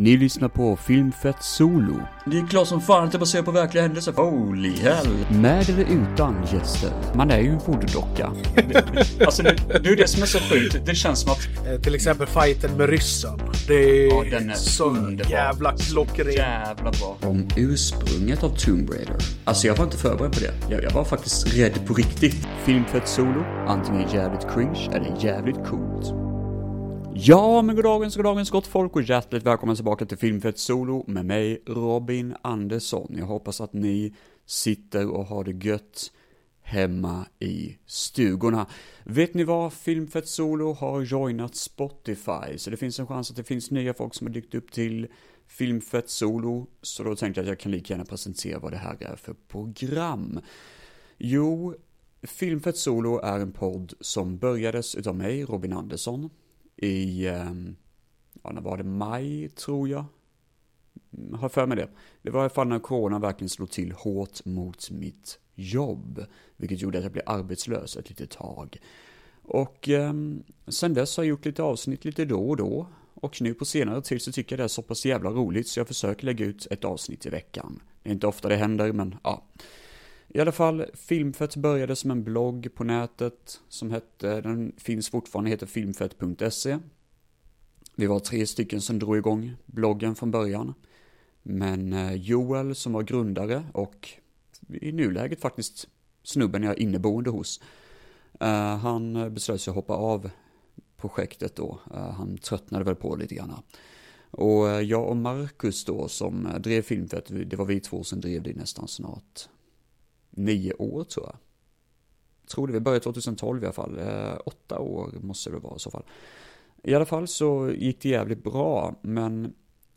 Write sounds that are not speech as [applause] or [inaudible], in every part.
Ni lyssnar på Filmfett Solo. Det är klart som fan att det baserar på verkliga händelser. Holy hell. Med eller utan gäster. Man är ju en voodoo-docka. [laughs] Alltså det, det är det som är så sjukt. Det känns som att... Eh, Till exempel fighten med ryssen. Det är, Ja, den är så underbar. jävla klockren. Jävla bra. Om ursprunget av Tomb Raider. Alltså jag var inte förberedd på det. Jag, jag var faktiskt rädd på riktigt. Filmfett Solo. Antingen jävligt cringe eller jävligt coolt. Ja, men goddagens, goddagens gott folk och hjärtligt välkomna tillbaka till Filmfett Solo med mig Robin Andersson. Jag hoppas att ni sitter och har det gött hemma i stugorna. Vet ni vad? Filmfett Solo har joinat Spotify, så det finns en chans att det finns nya folk som har dykt upp till Filmfett Solo, så då tänkte jag att jag kan lika gärna presentera vad det här är för program. Jo, Filmfett Solo är en podd som börjades utav mig, Robin Andersson, i, ehm, ja när var det, maj tror jag? Mm, har för mig det. Det var i alla fall när corona verkligen slog till hårt mot mitt jobb, vilket gjorde att jag blev arbetslös ett litet tag. Och eh, sen dess har jag gjort lite avsnitt lite då och då. Och nu på senare tid så tycker jag det är så pass jävla roligt så jag försöker lägga ut ett avsnitt i veckan. Det är inte ofta det händer, men ja. I alla fall, Filmfett började som en blogg på nätet som hette, den finns fortfarande, heter filmfett.se. Vi var tre stycken som drog igång bloggen från början. Men eh, Joel som var grundare och i nuläget faktiskt snubben jag är inneboende hos. Eh, han beslöt sig att hoppa av projektet då. Eh, han tröttnade väl på det lite grann. Och jag och Marcus då som drev Filmfett, det var vi två som drev det i nästan snart nio år tror jag. Tror det, vi började 2012 i alla fall. Eh, åtta år måste det vara i så fall. I alla fall så gick det jävligt bra, men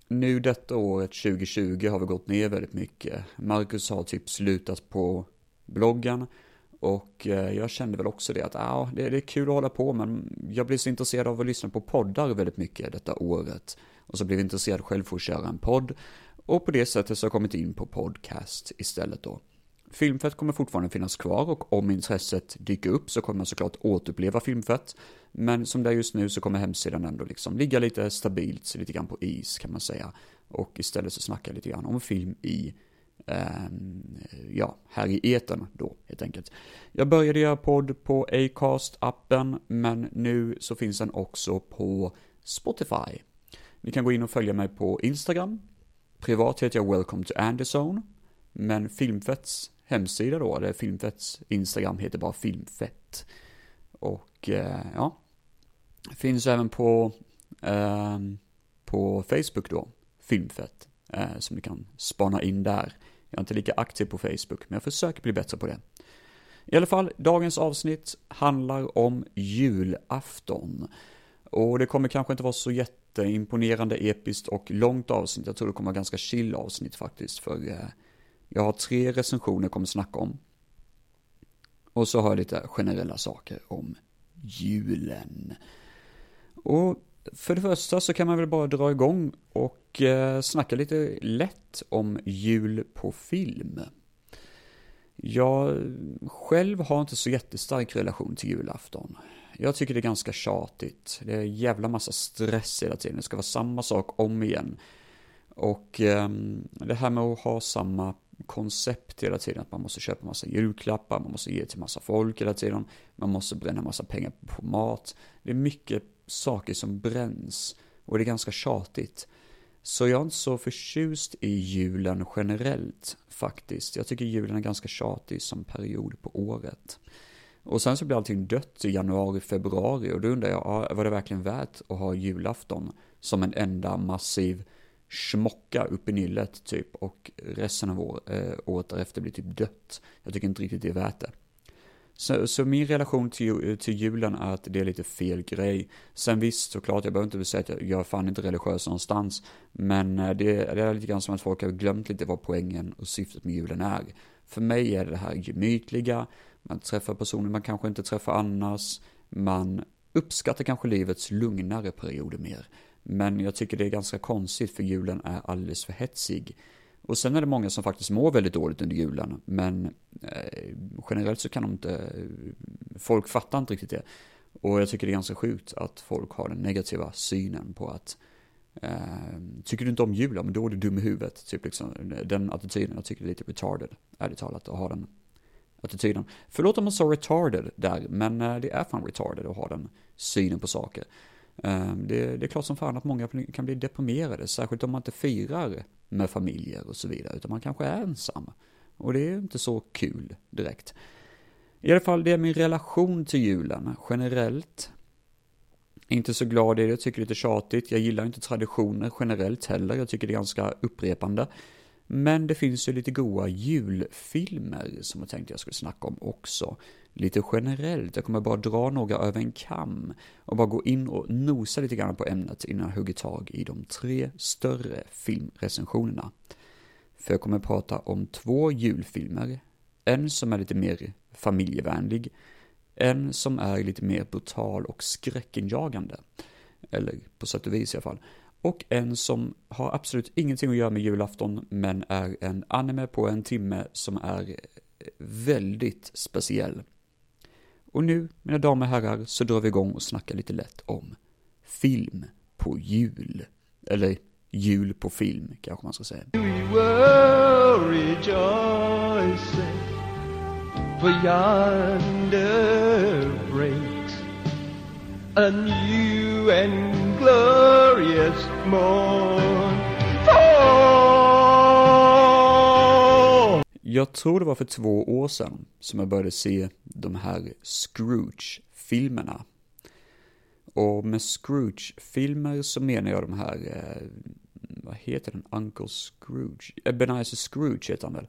nu detta året 2020 har vi gått ner väldigt mycket. Marcus har typ slutat på bloggen och eh, jag kände väl också det att ja, det, det är kul att hålla på men jag blev så intresserad av att lyssna på poddar väldigt mycket detta året. Och så blev jag intresserad själv för att köra en podd och på det sättet så har jag kommit in på podcast istället då. Filmfett kommer fortfarande finnas kvar och om intresset dyker upp så kommer man såklart återuppleva Filmfett. Men som det är just nu så kommer hemsidan ändå liksom ligga lite stabilt, lite grann på is kan man säga. Och istället så snackar jag lite grann om film i, ehm, ja, här i etern då helt enkelt. Jag började göra podd på Acast-appen, men nu så finns den också på Spotify. Ni kan gå in och följa mig på Instagram. Privat heter jag Welcome to Anderson. Men Filmfetts hemsida då, eller Filmfetts Instagram heter bara Filmfett. Och eh, ja, finns även på, eh, på Facebook då, Filmfett, eh, som ni kan spana in där. Jag är inte lika aktiv på Facebook, men jag försöker bli bättre på det. I alla fall, dagens avsnitt handlar om julafton. Och det kommer kanske inte vara så jätteimponerande, episkt och långt avsnitt. Jag tror det kommer vara ganska chill avsnitt faktiskt, för eh, jag har tre recensioner jag kommer snacka om. Och så har jag lite generella saker om julen. Och för det första så kan man väl bara dra igång och eh, snacka lite lätt om jul på film. Jag själv har inte så jättestark relation till julafton. Jag tycker det är ganska tjatigt. Det är en jävla massa stress hela tiden. Det ska vara samma sak om igen. Och eh, det här med att ha samma koncept hela tiden, att man måste köpa massa julklappar, man måste ge till massa folk hela tiden, man måste bränna massa pengar på mat. Det är mycket saker som bränns och det är ganska tjatigt. Så jag är inte så förtjust i julen generellt faktiskt. Jag tycker julen är ganska tjatig som period på året. Och sen så blir allting dött i januari, februari och då undrar jag, var det verkligen värt att ha julafton som en enda massiv smocka upp i nyllet typ och resten av år, eh, året därefter blir typ dött. Jag tycker inte riktigt det är värt det. Så, så min relation till, till julen är att det är lite fel grej. Sen visst, såklart, jag behöver inte säga att jag, jag är fan inte religiös någonstans. Men eh, det, det är lite grann som att folk har glömt lite vad poängen och syftet med julen är. För mig är det här gemytliga, man träffar personer man kanske inte träffar annars, man uppskattar kanske livets lugnare perioder mer. Men jag tycker det är ganska konstigt för julen är alldeles för hetsig. Och sen är det många som faktiskt mår väldigt dåligt under julen, men eh, generellt så kan de inte, folk fattar inte riktigt det. Och jag tycker det är ganska sjukt att folk har den negativa synen på att Eh, tycker du inte om julen, men då är du dum i huvudet. Typ liksom, den attityden, jag tycker det är lite retarded, ärligt talat, att ha den attityden. Förlåt om man sa retarded där, men eh, det är fan retarded att ha den synen på saker. Ehm, det, det, är klart som fan att många kan bli deprimerade, särskilt om man inte firar med familjer och så vidare, utan man kanske är ensam. Och det är inte så kul direkt. I alla fall, det är min relation till julen generellt. Inte så glad i det, tycker det är lite tjatigt. Jag gillar inte traditioner generellt heller, jag tycker det är ganska upprepande. Men det finns ju lite goa julfilmer som jag tänkte jag skulle snacka om också. Lite generellt, jag kommer bara dra några över en kam och bara gå in och nosa lite grann på ämnet innan jag hugger tag i de tre större filmrecensionerna. För jag kommer prata om två julfilmer, en som är lite mer familjevänlig, en som är lite mer brutal och skräckinjagande. Eller på sätt och vis i alla fall. Och en som har absolut ingenting att göra med julafton, men är en anime på en timme som är väldigt speciell. Och nu, mina damer och herrar, så drar vi igång och snackar lite lätt om film på jul. Eller jul på film, kanske man ska säga. We were rejoicing for yonder breaks a new and glorious morn. Jag tror det var för två år sedan som jag började se de här Scrooge-filmerna. Och med Scrooge-filmer så menar jag de här, eh, vad heter den, Uncle Scrooge? Ebenezer Scrooge heter han väl?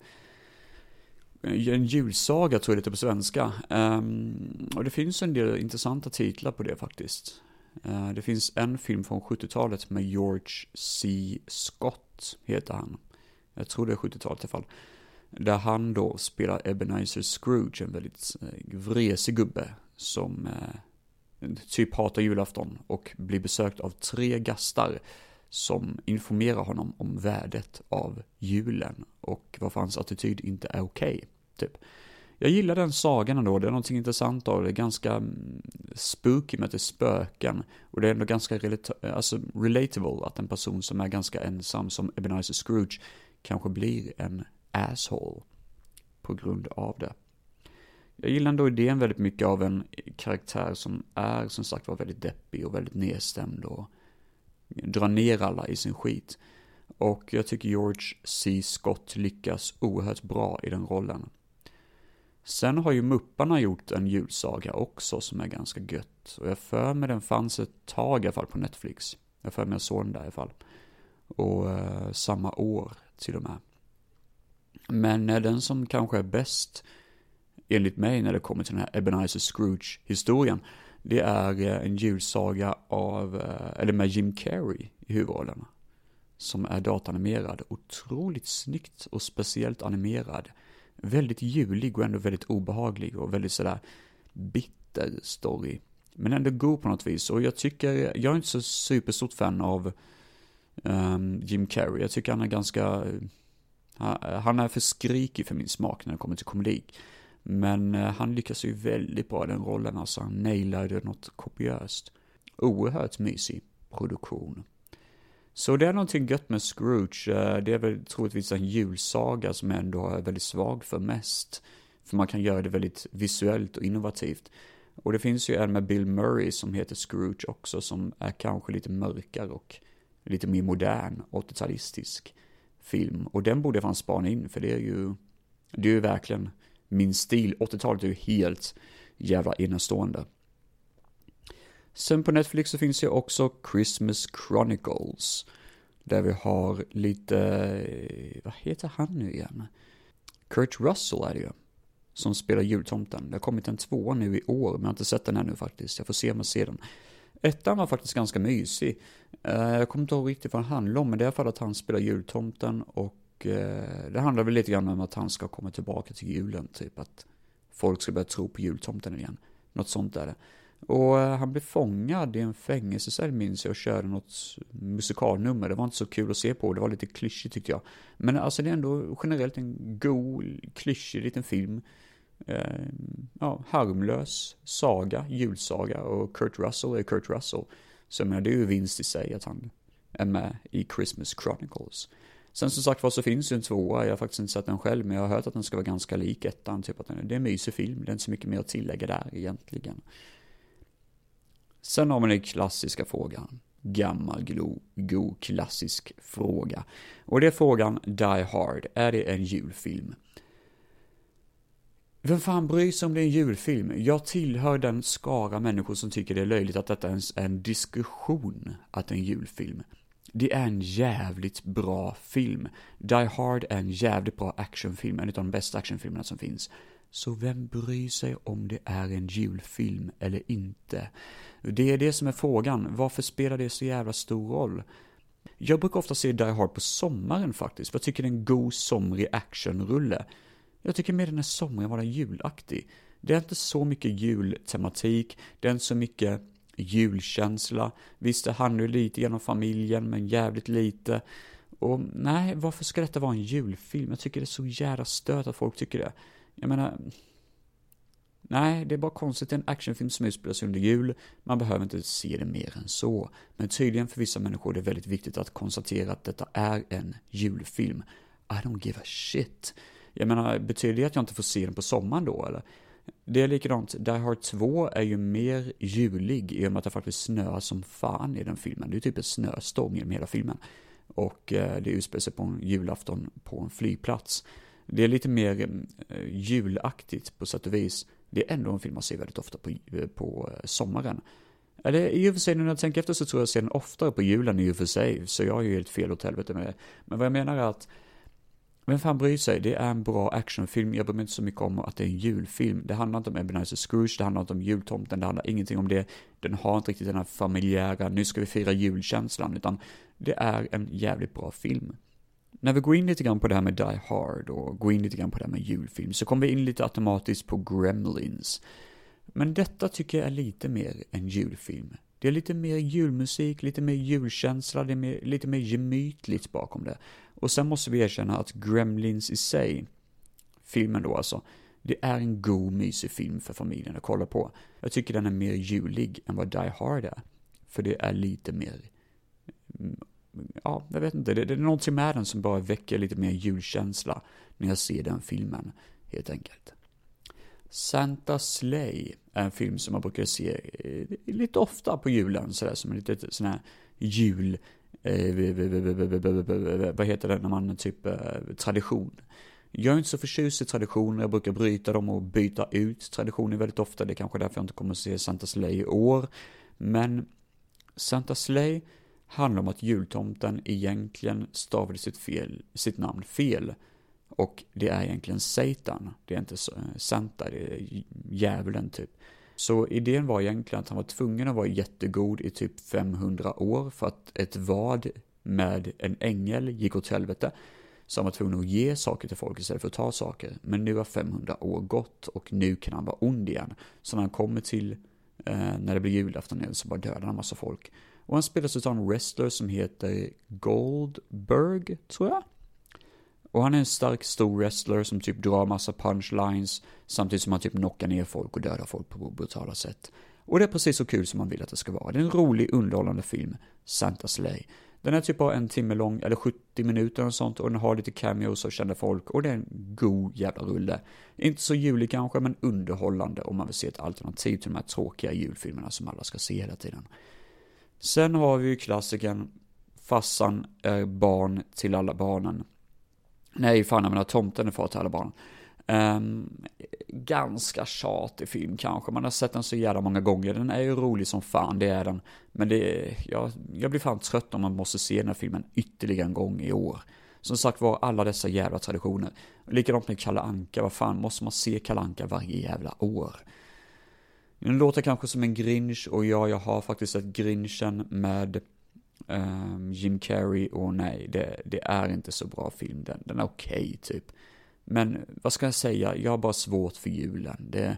En julsaga tror jag det heter på svenska. Um, och det finns en del intressanta titlar på det faktiskt. Uh, det finns en film från 70-talet med George C. Scott, heter han. Jag tror det är 70-talet i alla fall. Där han då spelar Ebenezer Scrooge, en väldigt eh, vresig gubbe som eh, typ hatar julafton och blir besökt av tre gastar som informerar honom om värdet av julen och varför hans attityd inte är okej. Okay, typ. Jag gillar den sagan ändå, det är någonting intressant av det, är ganska mm, spooky med att det är spöken. Och det är ändå ganska alltså, relatable att en person som är ganska ensam som Ebenezer Scrooge kanske blir en asshole på grund av det. Jag gillar ändå idén väldigt mycket av en karaktär som är som sagt var väldigt deppig och väldigt nedstämd och drar ner alla i sin skit. Och jag tycker George C. Scott lyckas oerhört bra i den rollen. Sen har ju Mupparna gjort en julsaga också som är ganska gött. Och jag för mig den fanns ett tag i alla fall på Netflix. Jag för mig jag såg den där i alla fall. Och eh, samma år till och med. Men eh, den som kanske är bäst, enligt mig när det kommer till den här Ebenezer Scrooge-historien, det är eh, en julsaga av, eh, eller med Jim Carrey i huvudrollen. Som är datanimerad. Otroligt snyggt och speciellt animerad. Väldigt julig och ändå väldigt obehaglig och väldigt sådär bitter story. Men ändå god på något vis. Och jag tycker, jag är inte så superstort fan av um, Jim Carrey. Jag tycker han är ganska, Eh, han är för skrikig för min smak när det kommer till komedi. Men eh, han lyckas ju väldigt bra i den rollen, alltså han nailade något kopiöst. Oerhört mysig produktion. Så det är någonting gött med Scrooge. Eh, det är väl troligtvis en julsaga som jag ändå är väldigt svag för mest. För man kan göra det väldigt visuellt och innovativt. Och det finns ju en med Bill Murray som heter Scrooge också som är kanske lite mörkare och lite mer modern, 80-talistisk film. Och den borde jag fan spana in för det är ju, det är ju verkligen min stil. 80-talet är ju helt jävla enastående. Sen på Netflix så finns ju också Christmas Chronicles. Där vi har lite, eh, vad heter han nu igen? Kurt Russell är det ju. Som spelar jultomten. Det har kommit en tvåa nu i år, men jag har inte sett den ännu faktiskt. Jag får se om jag ser den. Ettan var faktiskt ganska mysig. Eh, jag kommer inte ihåg riktigt vad den handlar om, men det är i alla fall att han spelar jultomten och eh, det handlar väl lite grann om att han ska komma tillbaka till julen, typ att folk ska börja tro på jultomten igen. Något sånt är det. Och eh, han blev fångad i en fängelsecell minns jag och körde något musikalnummer. Det var inte så kul att se på, det var lite klyschigt tyckte jag. Men alltså det är ändå generellt en god, klyschig liten film. Eh, ja, harmlös saga, julsaga och Kurt Russell är Kurt Russell. Så jag menar, det är ju vinst i sig att han är med i Christmas Chronicles. Sen som sagt var så finns ju en tvåa, jag har faktiskt inte sett den själv, men jag har hört att den ska vara ganska lik ettan, typ att den, det är en mysig film, det är inte så mycket mer att tillägga där egentligen. Sen har man den klassiska frågan, gammal, glo, god, klassisk fråga. Och det är frågan Die Hard, är det en julfilm? Vem fan bryr sig om det är en julfilm? Jag tillhör den skara människor som tycker det är löjligt att detta ens är en diskussion att det är en julfilm. Det är en jävligt bra film. Die Hard är en jävligt bra actionfilm, en av de bästa actionfilmerna som finns. Så vem bryr sig om det är en julfilm eller inte? Det är det som är frågan. Varför spelar det så jävla stor roll? Jag brukar ofta se Die Hard på sommaren faktiskt, för jag tycker det är en god somrig actionrulle. Jag tycker mer den är somrig än den julaktig. Det är inte så mycket jultematik, det är inte så mycket julkänsla. Visst, det handlar ju lite genom familjen, men jävligt lite. Och nej, varför ska detta vara en julfilm? Jag tycker det är så jävla stört att folk tycker det. Jag menar, nej, det är bara konstigt. Det är en actionfilm som utspelas under jul. Man behöver inte se det mer än så. Men tydligen för vissa människor är det väldigt viktigt att konstatera att detta är en julfilm. I don't give a shit. Jag menar, betyder det att jag inte får se den på sommaren då, eller? Det är likadant, Die Hard 2 är ju mer julig i och med att det faktiskt snöar som fan i den filmen. Det är typ en snöstorm genom hela filmen. Och eh, det utspelar sig på en julafton på en flygplats. Det är lite mer eh, julaktigt på sätt och vis. Det är ändå en film man ser väldigt ofta på, eh, på sommaren. Eller i och för sig, när jag tänker efter så tror jag att jag ser den oftare på julen i och för sig, så jag har ju helt fel åt helvete med det. Men vad jag menar är att vem fan bryr sig? Det är en bra actionfilm. Jag bryr mig inte så mycket om att det är en julfilm. Det handlar inte om Ebenezer Scrooge, det handlar inte om jultomten, det handlar ingenting om det. Den har inte riktigt den här familjära, nu ska vi fira julkänslan, utan det är en jävligt bra film. När vi går in lite grann på det här med Die Hard och går in lite grann på det här med julfilm så kommer vi in lite automatiskt på Gremlins. Men detta tycker jag är lite mer en julfilm. Det är lite mer julmusik, lite mer julkänsla, det är mer, lite mer gemytligt bakom det. Och sen måste vi erkänna att Gremlins i sig, filmen då alltså, det är en god, mysig film för familjen att kolla på. Jag tycker den är mer julig än vad Die Hard är. För det är lite mer, mm, ja, jag vet inte, det, det är någonting med den som bara väcker lite mer julkänsla när jag ser den filmen, helt enkelt. Santa Slay är en film som man brukar se eh, lite ofta på julen, sådär som en liten sån här jul vad heter det när man typ tradition. Jag är inte så förtjust i traditioner, jag brukar bryta dem och byta ut traditioner väldigt ofta, det är kanske därför jag inte kommer att se Santa Slay i år. Men Santa Slay handlar om att jultomten egentligen stavade sitt, fel, sitt namn fel. Och det är egentligen Satan, det är inte Santa, det är djävulen typ. Så idén var egentligen att han var tvungen att vara jättegod i typ 500 år för att ett vad med en ängel gick åt helvete. Så han var tvungen att ge saker till folk istället för att ta saker. Men nu har 500 år gått och nu kan han vara ond igen. Så när han kommer till, eh, när det blir julafton igen så bara dödar han en massa folk. Och han spelas av en wrestler som heter Goldberg, tror jag. Och han är en stark, stor wrestler som typ drar massa punchlines samtidigt som han typ knockar ner folk och dödar folk på brutala sätt. Och det är precis så kul som man vill att det ska vara. Det är en rolig, underhållande film, Santa Slay. Den är typ bara en timme lång, eller 70 minuter och sånt, och den har lite cameos av kända folk, och det är en god jävla rulle. Inte så julig kanske, men underhållande om man vill se ett alternativ till de här tråkiga julfilmerna som alla ska se hela tiden. Sen har vi ju klassikern Fassan är barn till alla barnen. Nej, fan jag menar tomten är far till alla barn. Um, ganska tjatig film kanske, man har sett den så jävla många gånger. Den är ju rolig som fan, det är den. Men det är, jag, jag blir fan trött om man måste se den här filmen ytterligare en gång i år. Som sagt var, alla dessa jävla traditioner. Likadant med Kalle Anka, vad fan måste man se Kalle Anka varje jävla år? Den låter kanske som en Grinch och ja, jag har faktiskt sett Grinchen med um, Jim Carrey och nej, det, det, är inte så bra film. Den, den är okej okay, typ. Men vad ska jag säga, jag har bara svårt för julen. Det,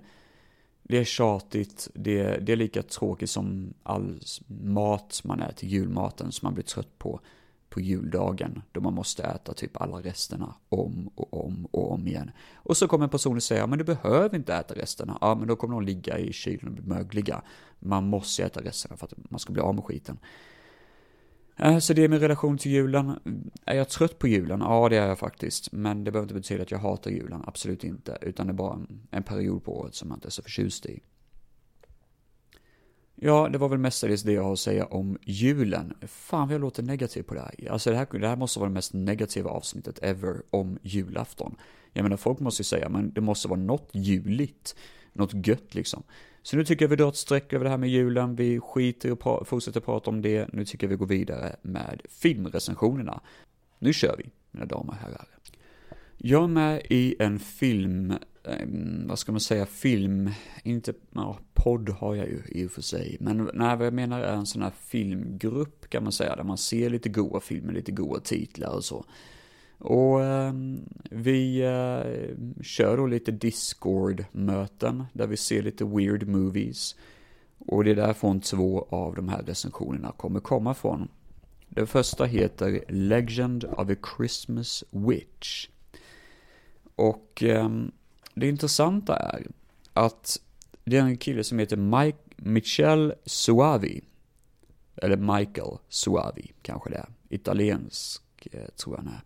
det är tjatigt, det, det är lika tråkigt som all mat man äter, julmaten som man blir trött på på juldagen då man måste äta typ alla resterna om och om och om igen. Och så kommer en person och säger, men du behöver inte äta resterna. Ja, men då kommer de ligga i kylen och bli mögliga. Man måste äta resterna för att man ska bli av med skiten. Så det är min relation till julen. Är jag trött på julen? Ja, det är jag faktiskt. Men det behöver inte betyda att jag hatar julen. Absolut inte. Utan det är bara en, en period på året som jag inte är så förtjust i. Ja, det var väl mestadels det jag har att säga om julen. Fan vad jag låter negativ på det här. Alltså det här, det här måste vara det mest negativa avsnittet ever om julafton. Jag menar, folk måste ju säga, men det måste vara något juligt. Något gött liksom. Så nu tycker jag vi drar ett streck över det här med julen. Vi skiter och pra- fortsätter prata om det. Nu tycker jag vi går vidare med filmrecensionerna. Nu kör vi, mina damer och herrar. Jag är med i en film, eh, vad ska man säga, film, inte, ja, podd har jag ju i och för sig. Men nej, vad jag menar är en sån här filmgrupp kan man säga, där man ser lite goa filmer, lite goa titlar och så. Och eh, vi eh, kör då lite Discord-möten där vi ser lite weird movies. Och det är därifrån två av de här recensionerna kommer komma från. Den första heter Legend of a Christmas Witch. Och eh, det intressanta är att det är en kille som heter Mike, Michel Suavi. Eller Michael Suavi kanske det är. Italiensk eh, tror jag han är.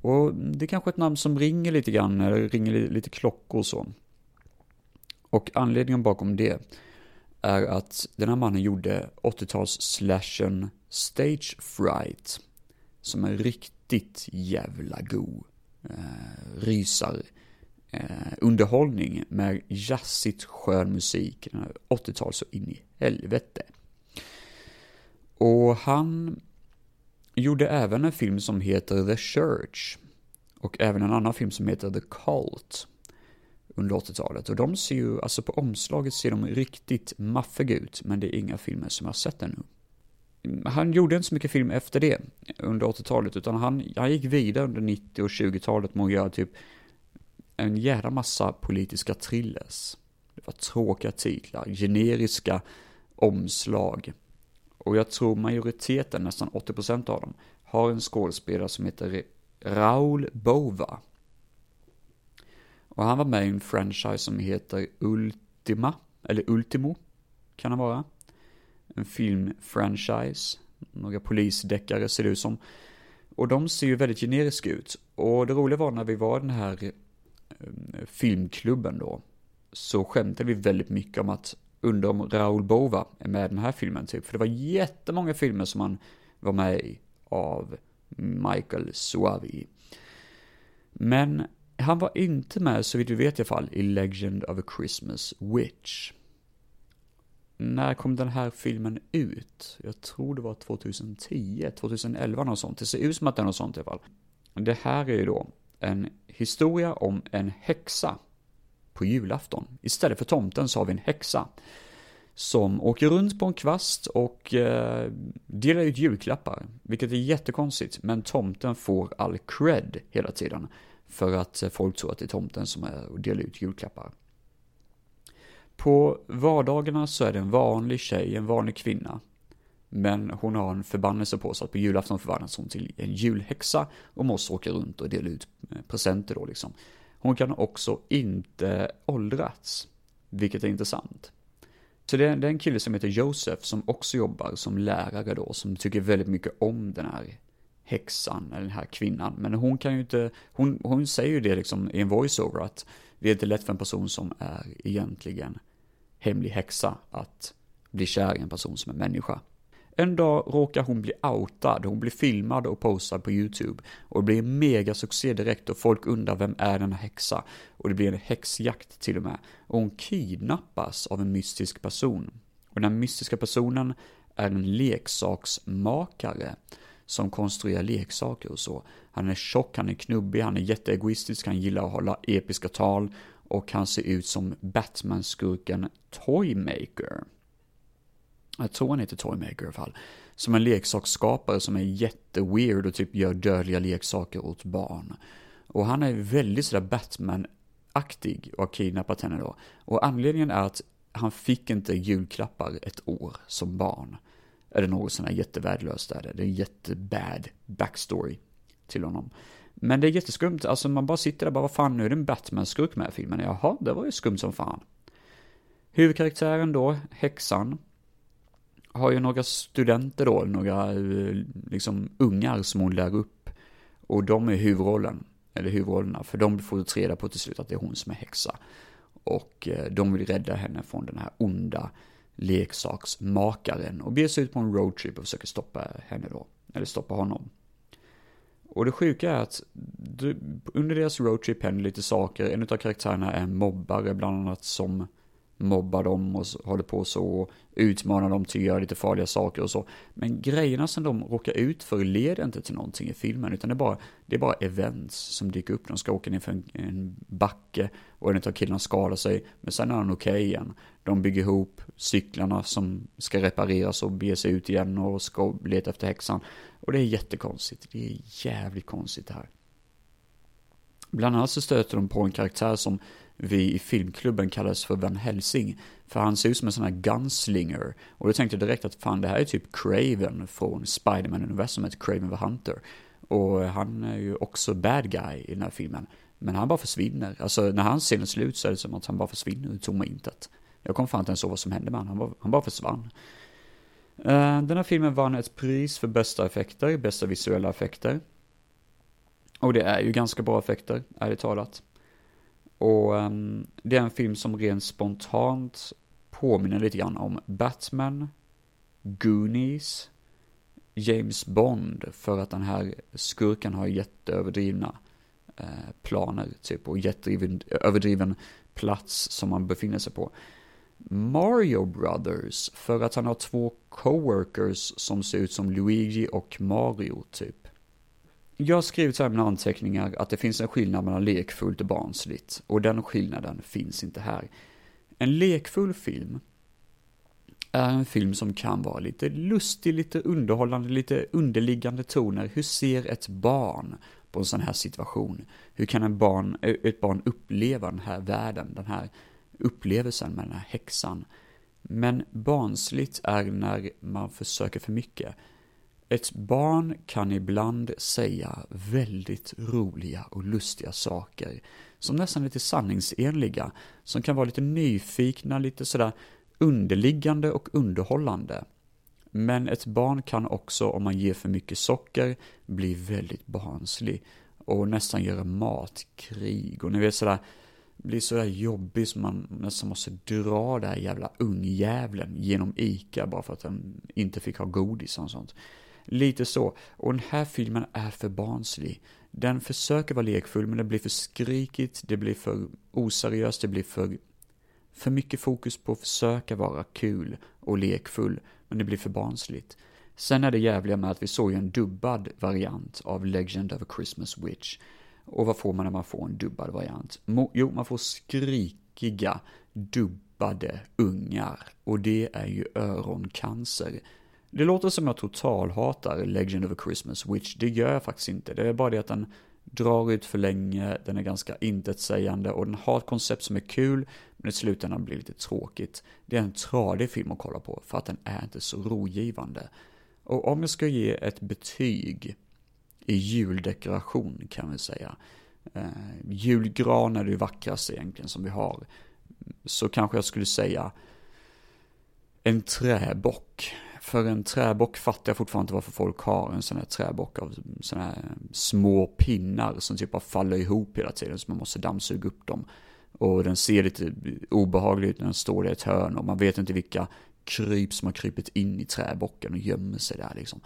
Och det är kanske ett namn som ringer lite grann, eller ringer lite klockor och så. Och anledningen bakom det är att den här mannen gjorde 80-tals-slashen Stage Fright. Som är riktigt jävla god. Eh, rysar. Eh, underhållning med jazzigt skön musik. 80-tal så in i helvete. Och han gjorde även en film som heter The Church. Och även en annan film som heter The Cult. Under 80-talet. Och de ser ju, alltså på omslaget ser de riktigt maffiga ut. Men det är inga filmer som jag har sett ännu. Han gjorde inte så mycket film efter det, under 80-talet, utan han, han gick vidare under 90 och 20-talet med att göra typ en jävla massa politiska thrillers. Det var tråkiga titlar, generiska omslag. Och jag tror majoriteten, nästan 80% av dem, har en skådespelare som heter Raul Bova. Och han var med i en franchise som heter Ultima, eller Ultimo, kan han vara. En filmfranchise, några polisdeckare ser det ut som. Och de ser ju väldigt generiska ut. Och det roliga var när vi var i den här eh, filmklubben då, så skämtade vi väldigt mycket om att under om Raoul Bova är med i den här filmen typ. För det var jättemånga filmer som han var med i av Michael Suavi. Men han var inte med, så vitt vi vet i alla fall, i Legend of a Christmas Witch. När kom den här filmen ut? Jag tror det var 2010, 2011 något sånt. Det ser ut som att det är något sånt i alla fall. Det här är ju då en historia om en häxa på julafton. Istället för tomten så har vi en häxa. Som åker runt på en kvast och eh, delar ut julklappar. Vilket är jättekonstigt, men tomten får all cred hela tiden. För att folk tror att det är tomten som är och delar ut julklappar. På vardagarna så är det en vanlig tjej, en vanlig kvinna. Men hon har en förbannelse på sig att på julafton förvandlas hon till en julhäxa och måste åka runt och dela ut eh, presenter då liksom. Hon kan också inte åldrats, vilket är intressant. Så det är, det är en kille som heter Josef som också jobbar som lärare då, som tycker väldigt mycket om den här häxan, eller den här kvinnan. Men hon kan ju inte, hon, hon säger ju det liksom i en voiceover att det är inte lätt för en person som är egentligen hemlig häxa att bli kär i en person som är människa. En dag råkar hon bli outad, hon blir filmad och postad på YouTube. Och det blir en mega succé direkt och folk undrar vem är denna häxa? Och det blir en häxjakt till och med. Och hon kidnappas av en mystisk person. Och den mystiska personen är en leksaksmakare som konstruerar leksaker och så. Han är tjock, han är knubbig, han är jätteegoistisk, han gillar att hålla episka tal och han ser ut som Batman-skurken Toymaker. Jag tror han heter Toymaker i alla fall. Som en leksaksskapare som är jätteweird och typ gör dödliga leksaker åt barn. Och han är väldigt sådär Batman-aktig och har kidnappat henne då. Och anledningen är att han fick inte julklappar ett år som barn. Är det något sån här jättevärdelöst är det. Det är en jättebad backstory till honom. Men det är jätteskumt, alltså man bara sitter där bara, vad fan, nu är det en Batman-skurk med i filmen. Jaha, det var ju skumt som fan. Huvudkaraktären då, häxan, har ju några studenter då, några eh, liksom ungar som hon lär upp. Och de är huvudrollen, eller huvudrollerna, för de får reda på till slut att det är hon som är häxa. Och eh, de vill rädda henne från den här onda leksaksmakaren och beger sig ut på en roadtrip och försöker stoppa henne då, eller stoppa honom. Och det sjuka är att under deras roadtrip händer lite saker. En av karaktärerna är en mobbare bland annat som mobbar dem och håller på så och utmanar dem till att göra lite farliga saker och så. Men grejerna som de råkar ut för leder inte till någonting i filmen utan det är bara, det är bara events som dyker upp. De ska åka ner för en, en backe och en av killarna skadar sig men sen är han okej okay igen. De bygger ihop cyklarna som ska repareras och beger sig ut igen och ska leta efter häxan. Och det är jättekonstigt. Det är jävligt konstigt det här. Bland annat så stöter de på en karaktär som vi i filmklubben kallades för Van Helsing. För han ser ut som en sån här gunslinger. Och då tänkte jag direkt att fan det här är typ Craven från Spiderman-universumet, Craven the Hunter. Och han är ju också bad guy i den här filmen. Men han bara försvinner. Alltså när hans scen är slut så är det som att han bara försvinner ur tomma intet. Jag kommer fan inte ens ihåg vad som hände med honom, han bara, han bara försvann. Uh, den här filmen vann ett pris för bästa effekter, bästa visuella effekter. Och det är ju ganska bra effekter, ärligt talat. Och um, det är en film som rent spontant påminner lite grann om Batman, Goonies, James Bond, för att den här skurken har jätteöverdrivna eh, planer, typ, och jätteöverdriven plats som man befinner sig på. Mario Brothers, för att han har två coworkers som ser ut som Luigi och Mario, typ. Jag har skrivit så här i mina anteckningar att det finns en skillnad mellan lekfullt och barnsligt, och den skillnaden finns inte här. En lekfull film är en film som kan vara lite lustig, lite underhållande, lite underliggande toner. Hur ser ett barn på en sån här situation? Hur kan en barn, ett barn uppleva den här världen, den här upplevelsen med den här häxan? Men barnsligt är när man försöker för mycket. Ett barn kan ibland säga väldigt roliga och lustiga saker, som nästan är lite sanningsenliga, som kan vara lite nyfikna, lite sådär underliggande och underhållande. Men ett barn kan också, om man ger för mycket socker, bli väldigt barnslig och nästan göra matkrig och ni vet sådär, blir sådär jobbig som man nästan måste dra den här jävla ungjävlen genom ICA bara för att den inte fick ha godis och sånt. Lite så. Och den här filmen är för barnslig. Den försöker vara lekfull, men det blir för skrikigt, det blir för oseriöst, det blir för, för mycket fokus på att försöka vara kul och lekfull, men det blir för barnsligt. Sen är det jävliga med att vi såg ju en dubbad variant av Legend of a Christmas Witch. Och vad får man när man får en dubbad variant? Jo, man får skrikiga, dubbade ungar. Och det är ju öroncancer. Det låter som jag totalhatar Legend of a Christmas Witch, det gör jag faktiskt inte. Det är bara det att den drar ut för länge, den är ganska intetsägande och den har ett koncept som är kul, men i slutändan blir lite tråkigt. Det är en tradig film att kolla på, för att den är inte så rogivande. Och om jag ska ge ett betyg i juldekoration kan vi säga, eh, julgran är det vackraste egentligen som vi har, så kanske jag skulle säga en träbock. För en träbock fattar jag fortfarande inte varför folk har en sån här träbock av såna här små pinnar som typ bara faller ihop hela tiden så man måste dammsuga upp dem. Och den ser lite obehaglig ut när den står i ett hörn och man vet inte vilka kryp som har krypit in i träbocken och gömmer sig där liksom.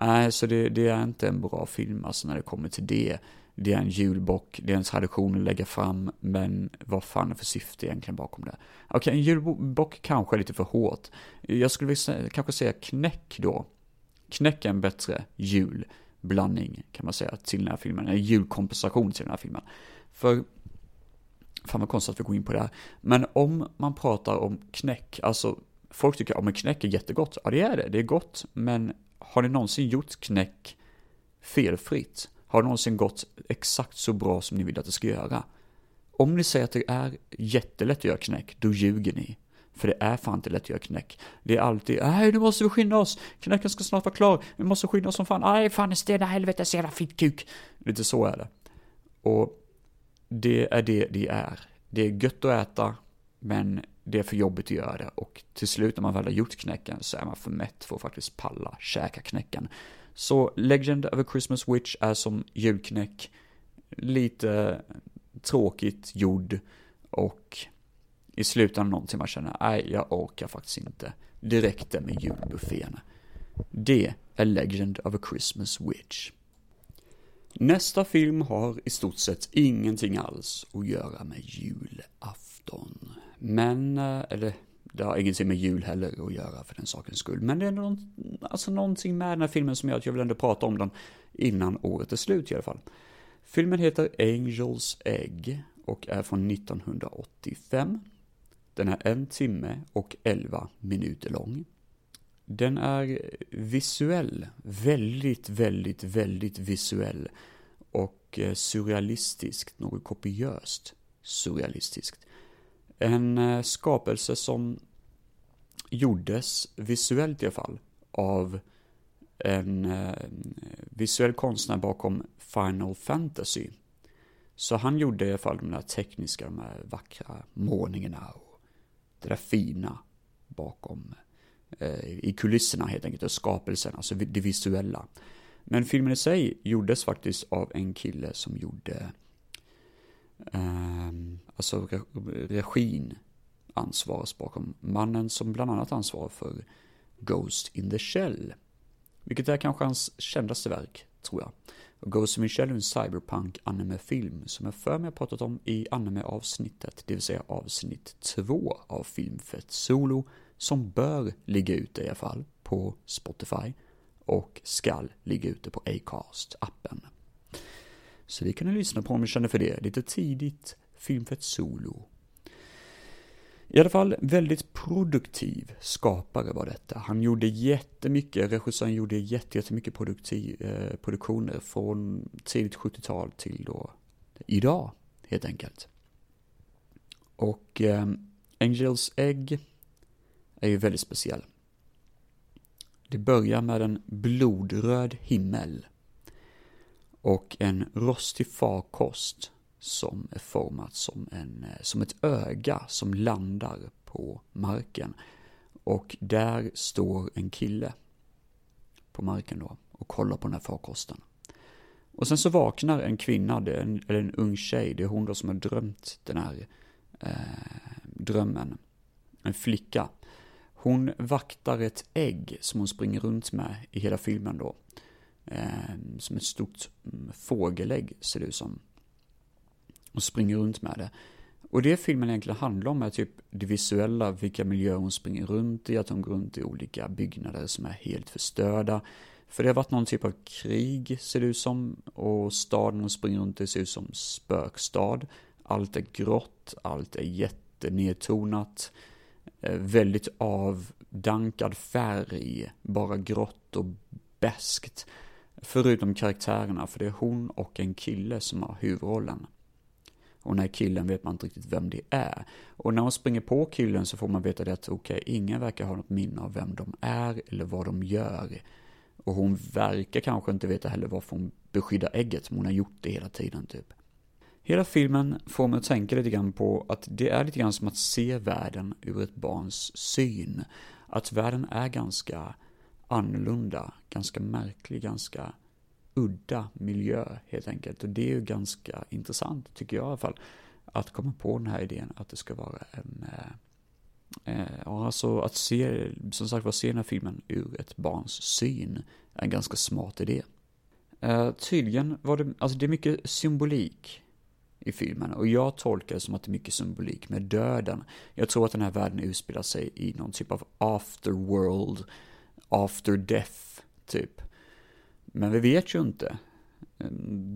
Nej, så det, det, är inte en bra film alltså när det kommer till det. Det är en julbock, det är en tradition att lägga fram, men vad fan är för syfte egentligen bakom det? Okej, okay, en julbock kanske är lite för hårt. Jag skulle vilja kanske säga knäck då. Knäck är en bättre julblandning, kan man säga, till den här filmen. En julkompensation till den här filmen. För, fan vad konstigt att vi går in på det här. Men om man pratar om knäck, alltså folk tycker att knäck är jättegott. Ja, det är det, det är gott, men har ni någonsin gjort knäck felfritt? Har det någonsin gått exakt så bra som ni vill att det ska göra? Om ni säger att det är jättelätt att göra knäck, då ljuger ni. För det är fan inte lätt att göra knäck. Det är alltid, nej nu måste vi skynda oss, knäcken ska snart vara klar, vi måste skynda oss som fan, nej fan i stena Så jävla fittkuk. Lite så är det. Och det är det det är. Det är gött att äta, men det är för jobbigt att göra det och till slut när man väl har gjort knäcken så är man för mätt för att faktiskt palla käka knäcken. Så Legend of a Christmas Witch är som julknäck, lite tråkigt gjord och i slutändan någonting man känner, nej jag orkar faktiskt inte. Det räckte med julbufféerna. Det är Legend of a Christmas Witch. Nästa film har i stort sett ingenting alls att göra med julafton. Men, eh, eller det har ingenting med jul heller att göra för den sakens skull. Men det är någon, alltså någonting med den här filmen som gör att jag vill ändå prata om den innan året är slut i alla fall. Filmen heter Angels Egg och är från 1985. Den är en timme och 11 minuter lång. Den är visuell, väldigt, väldigt, väldigt visuell och eh, surrealistiskt, något kopiöst surrealistiskt. En eh, skapelse som gjordes visuellt i alla fall av en eh, visuell konstnär bakom Final Fantasy. Så han gjorde i alla fall de där tekniska, de här vackra målningarna och det där fina bakom eh, i kulisserna helt enkelt, och skapelsen, alltså det visuella. Men filmen i sig gjordes faktiskt av en kille som gjorde Ehm, alltså regin ansvaras bakom mannen som bland annat ansvarar för Ghost in the Shell. Vilket är kanske hans kändaste verk, tror jag. Och Ghost in the Shell är en cyberpunk anime-film som jag för mig har pratat om i anime-avsnittet, det vill säga avsnitt 2 av Filmfett Solo, som bör ligga ute i alla fall på Spotify och skall ligga ute på Acast-appen. Så det kan ni lyssna på om ni känner för det, lite tidigt Filmfett Solo. I alla fall väldigt produktiv skapare var detta. Han gjorde jättemycket, regissören gjorde jättemycket produktiv, eh, produktioner från tidigt 70-tal till då idag, helt enkelt. Och eh, Angels Egg är ju väldigt speciell. Det börjar med en blodröd himmel och en rostig farkost som är format som, en, eh, som ett öga som landar på marken. Och där står en kille på marken då och kollar på den här farkosten. Och sen så vaknar en kvinna, en, eller en ung tjej, det är hon då som har drömt den här eh, drömmen. En flicka. Hon vaktar ett ägg som hon springer runt med i hela filmen då. Eh, som ett stort mm, fågelägg ser det ut som och springer runt med det. Och det filmen egentligen handlar om är typ det visuella, vilka miljöer hon springer runt i, att hon går runt i olika byggnader som är helt förstörda. För det har varit någon typ av krig, ser det ut som, och staden hon springer runt i ser ut som spökstad. Allt är grått, allt är jättenedtonat, eh, väldigt avdankad färg, bara grått och beskt. Förutom karaktärerna, för det är hon och en kille som har huvudrollen. Och när killen vet man inte riktigt vem det är. Och när hon springer på killen så får man veta det att okej, okay, ingen verkar ha något minne av vem de är eller vad de gör. Och hon verkar kanske inte veta heller varför hon beskyddar ägget, men hon har gjort det hela tiden typ. Hela filmen får mig att tänka lite grann på att det är lite grann som att se världen ur ett barns syn. Att världen är ganska annorlunda, ganska märklig, ganska udda miljö helt enkelt. Och det är ju ganska intressant, tycker jag i alla fall, att komma på den här idén att det ska vara en eh, eh, alltså att se, som sagt var, se den här filmen ur ett barns syn är en ganska smart idé. Eh, tydligen var det, alltså det är mycket symbolik i filmen och jag tolkar det som att det är mycket symbolik med döden. Jag tror att den här världen utspelar sig i någon typ av afterworld, after death, typ. Men vi vet ju inte.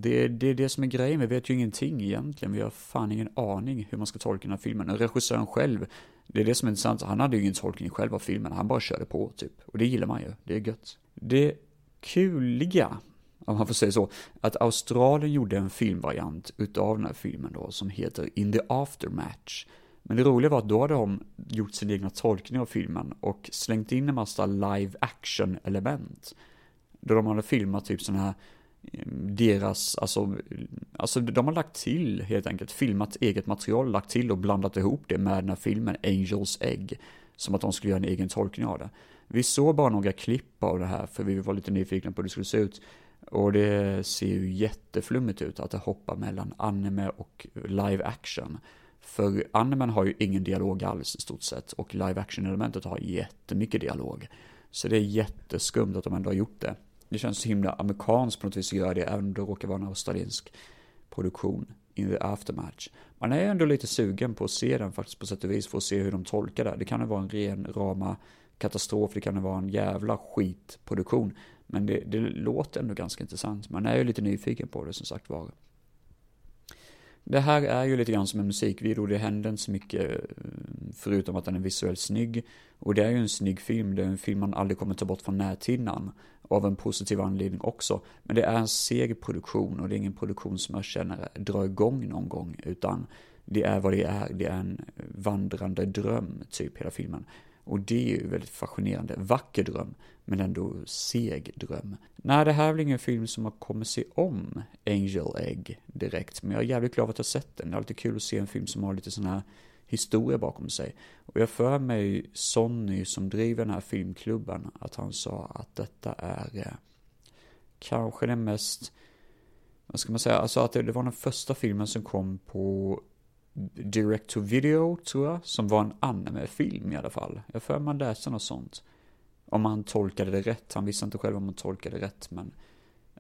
Det, det är det som är grejen, vi vet ju ingenting egentligen. Vi har fan ingen aning hur man ska tolka den här filmen. Och regissören själv, det är det som är intressant, han hade ju ingen tolkning själv av filmen, han bara körde på typ. Och det gillar man ju, det är gött. Det kuliga, om man får säga så, att Australien gjorde en filmvariant utav den här filmen då, som heter In the Aftermatch. Men det roliga var att då hade de gjort sin egna tolkning av filmen och slängt in en massa live action element. Då de hade filmat typ sådana här eh, deras, alltså, alltså de har lagt till helt enkelt, filmat eget material, lagt till och blandat ihop det med den här filmen Angels Egg. Som att de skulle göra en egen tolkning av det. Vi såg bara några klipp av det här för vi var lite nyfikna på hur det skulle se ut. Och det ser ju jätteflummigt ut att det hoppar mellan anime och live action. För animen har ju ingen dialog alls i stort sett och live action-elementet har jättemycket dialog. Så det är jätteskumt att de ändå har gjort det. Det känns så himla amerikanskt på något vis att göra det, även om det råkar vara en australiensk produktion in the aftermatch. Man är ändå lite sugen på att se den faktiskt på sätt och vis, för att se hur de tolkar det. Det kan ju vara en ren rama katastrof, det kan ju vara en jävla skitproduktion. Men det, det låter ändå ganska intressant. Man är ju lite nyfiken på det som sagt var. Det här är ju lite grann som en musikvideo, det händer inte så mycket eh, förutom att den är visuellt snygg. Och det är ju en snygg film, det är en film man aldrig kommer ta bort från näthinnan. Av en positiv anledning också. Men det är en seg produktion och det är ingen produktion som jag känner drar igång någon gång. Utan det är vad det är, det är en eh, vandrande dröm, typ hela filmen. Och det är ju väldigt fascinerande. Vacker dröm, men ändå seg dröm. Nej, det här är väl ingen film som har kommit sig om Angel Egg direkt, men jag är jävligt glad att jag sett den. Det är alltid kul att se en film som har lite sån här historia bakom sig. Och jag för mig Sonny som driver den här filmklubben, att han sa att detta är eh, kanske den mest, vad ska man säga, alltså att det, det var den första filmen som kom på direct to video, tror jag, som var en anime-film i alla fall. Jag för man läste något sånt. Om man tolkade det rätt, han visste inte själv om man tolkade det rätt, men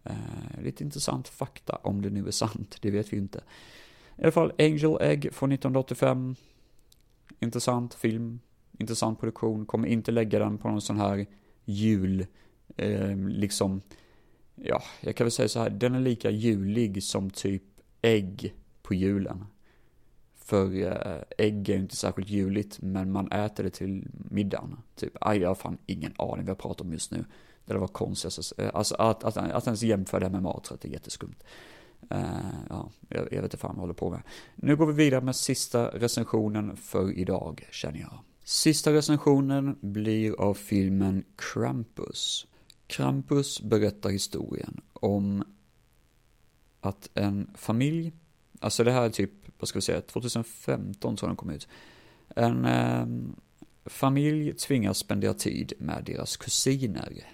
eh, lite intressant fakta, om det nu är sant, det vet vi inte. I alla fall, Angel Egg från 1985. Intressant film, intressant produktion, kommer inte lägga den på någon sån här jul, eh, liksom, ja, jag kan väl säga så här, den är lika julig som typ ägg på julen. För eh, ägg är ju inte särskilt juligt, men man äter det till middagen. Typ, aj, jag har fan ingen aning vad jag pratar om just nu. Det var konstigt, eh, alltså att, att, att, att ens jämföra det med maträtt är jätteskumt. Uh, ja, jag, jag vet inte fan vad jag håller på med. Nu går vi vidare med sista recensionen för idag, känner jag. Sista recensionen blir av filmen Krampus. Krampus berättar historien om att en familj, alltså det här är typ vad ska vi säga, 2015 tror jag den kom ut. En eh, familj tvingas spendera tid med deras kusiner.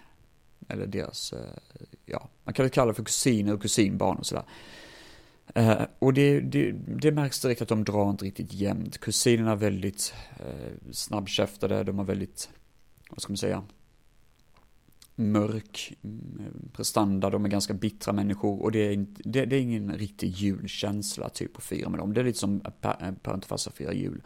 Eller deras, eh, ja, man kan väl kalla det för kusiner och kusinbarn och sådär. Eh, och det, det, det märks direkt att de drar inte riktigt jämnt. Kusinerna är väldigt eh, snabbkäftade, de har väldigt, vad ska man säga, mörk mm, prestanda, de är ganska bittra människor och det är, inte, det, det är ingen riktig julkänsla typ att fira med dem. Det är lite som parentfarsa eh, firar jul.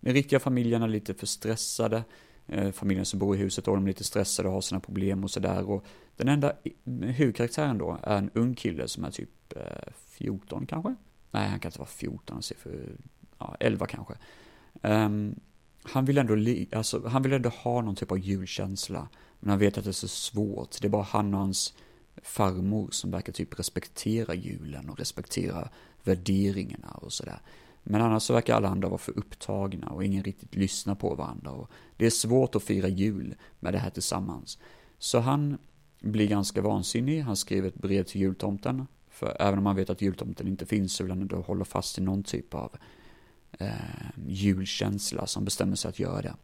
Den riktiga familjen är lite för stressade, eh, familjen som bor i huset och de är lite stressade och har sina problem och sådär. Och den enda huvudkaraktären då är en ung kille som är typ eh, 14 kanske? Nej, han kan inte vara 14, han ser för, ja, 11 kanske. Um, han vill ändå, alltså, han vill ändå ha någon typ av julkänsla. Men han vet att det är så svårt. Det är bara han och hans farmor som verkar typ respektera julen och respektera värderingarna och sådär. Men annars så verkar alla andra vara för upptagna och ingen riktigt lyssnar på varandra. Och det är svårt att fira jul med det här tillsammans. Så han blir ganska vansinnig. Han skriver ett brev till jultomten. För även om man vet att jultomten inte finns så vill han ändå hålla fast i någon typ av eh, julkänsla som bestämmer sig att göra det.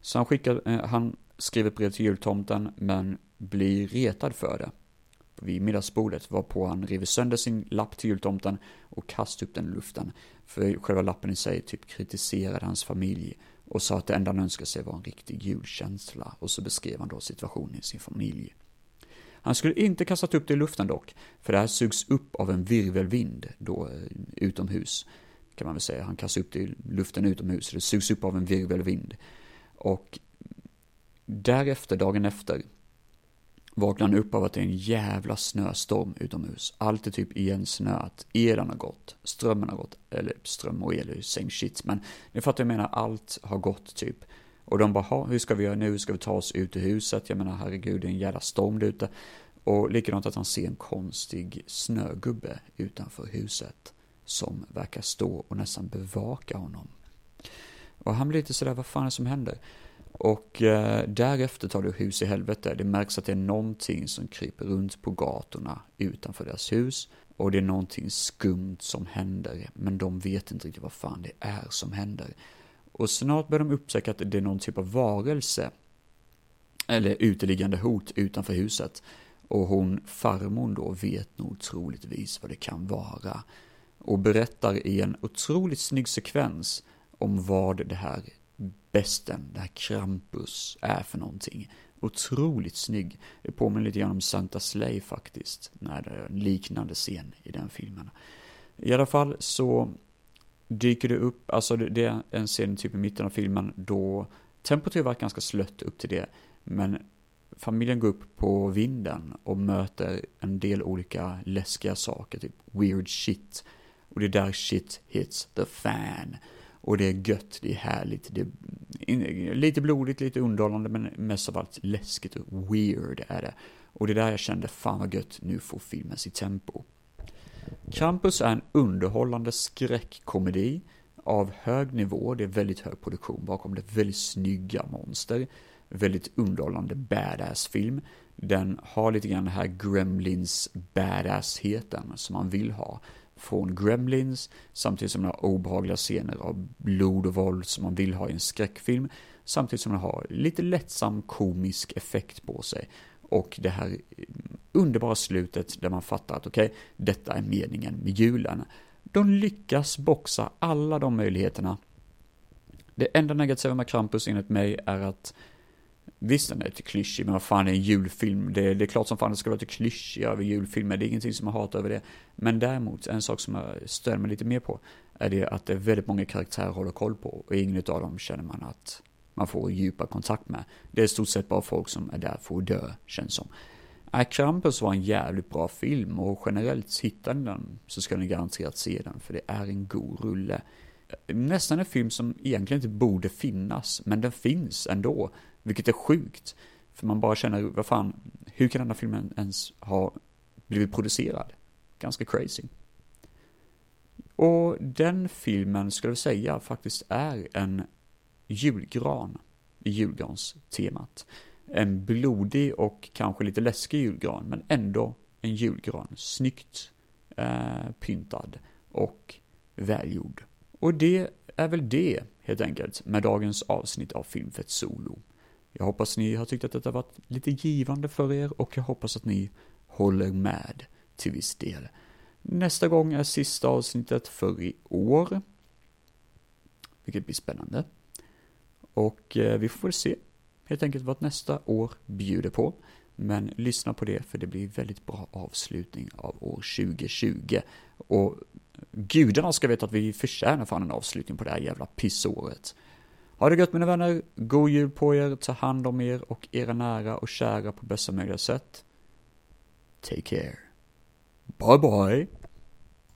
Så han skickar, eh, han skriver ett brev till jultomten men blir retad för det vid middagsbordet varpå han river sönder sin lapp till jultomten och kastar upp den i luften. För själva lappen i sig typ kritiserade hans familj och sa att det enda han önskade sig var en riktig julkänsla och så beskrev han då situationen i sin familj. Han skulle inte kastat upp det i luften dock, för det här sugs upp av en virvelvind då eh, utomhus, kan man väl säga. Han kastar upp det i luften utomhus, det sugs upp av en virvelvind. Och Därefter, dagen efter, vaknar han upp av att det är en jävla snöstorm utomhus. Allt är typ igensnöat. Elen har gått, strömmen har gått, eller ström och el är ju same shit, men ni fattar jag menar, allt har gått typ. Och de bara, hur ska vi göra nu? Hur ska vi ta oss ut ur huset? Jag menar, herregud, det är en jävla storm där ute. Och likadant att han ser en konstig snögubbe utanför huset som verkar stå och nästan bevaka honom. Och han blir lite sådär, vad fan är det som händer? Och eh, därefter tar det hus i helvete. Det märks att det är någonting som kryper runt på gatorna utanför deras hus. Och det är någonting skumt som händer, men de vet inte riktigt vad fan det är som händer. Och snart börjar de upptäcka att det är någon typ av varelse, eller uteliggande hot utanför huset. Och hon, farmor då, vet nog troligtvis vad det kan vara. Och berättar i en otroligt snygg sekvens om vad det här besten, det här Krampus, är för någonting. Otroligt snygg. Det påminner lite grann om Santa Slay faktiskt, när det är en liknande scen i den filmen. I alla fall så dyker det upp, alltså det är en scen typ i mitten av filmen då tempot har varit ganska slött upp till det, men familjen går upp på vinden och möter en del olika läskiga saker, typ weird shit. Och det är där shit hits the fan. Och det är gött, det är härligt, det är lite blodigt, lite underhållande, men mest av allt läskigt och weird är det. Och det är där jag kände, fan vad gött, nu får filmen sitt tempo. Krampus är en underhållande skräckkomedi av hög nivå, det är väldigt hög produktion bakom det, väldigt snygga monster, väldigt underhållande badass-film. Den har lite grann den här Gremlins badass-heten som man vill ha från Gremlins, samtidigt som den har obehagliga scener av blod och våld som man vill ha i en skräckfilm, samtidigt som den har lite lättsam komisk effekt på sig. Och det här mm, underbara slutet där man fattar att okej, okay, detta är meningen med julen. De lyckas boxa alla de möjligheterna. Det enda negativa med Krampus enligt mig är att Visst, den är lite klyschig, men vad fan är en julfilm? Det, det är klart som fan det ska vara lite klyschiga över julfilmer, det är ingenting som jag hatar över det. Men däremot, en sak som jag stör mig lite mer på, är det att det är väldigt många karaktärer att hålla koll på, och ingen av dem känner man att man får djupa kontakt med. Det är i stort sett bara folk som är där för att dö, känns som. Äh, Krampus var en jävligt bra film, och generellt hittar ni den så ska ni garanterat se den, för det är en god rulle. Nästan en film som egentligen inte borde finnas, men den finns ändå. Vilket är sjukt. För man bara känner, vad fan, hur kan den här filmen ens ha blivit producerad? Ganska crazy. Och den filmen skulle jag säga faktiskt är en julgran i julgranstemat. En blodig och kanske lite läskig julgran, men ändå en julgran. Snyggt eh, pyntad och välgjord. Och det är väl det, helt enkelt, med dagens avsnitt av Filmfett Solo. Jag hoppas ni har tyckt att detta varit lite givande för er och jag hoppas att ni håller med till viss del. Nästa gång är sista avsnittet för i år. Vilket blir spännande. Och eh, vi får väl se helt enkelt vad nästa år bjuder på. Men lyssna på det för det blir väldigt bra avslutning av år 2020. Och gudarna ska veta att vi förtjänar fan en avslutning på det här jävla pissåret. Ha det gött mina vänner, god jul på er, ta hand om er och era nära och kära på bästa möjliga sätt. Take care. Bye bye.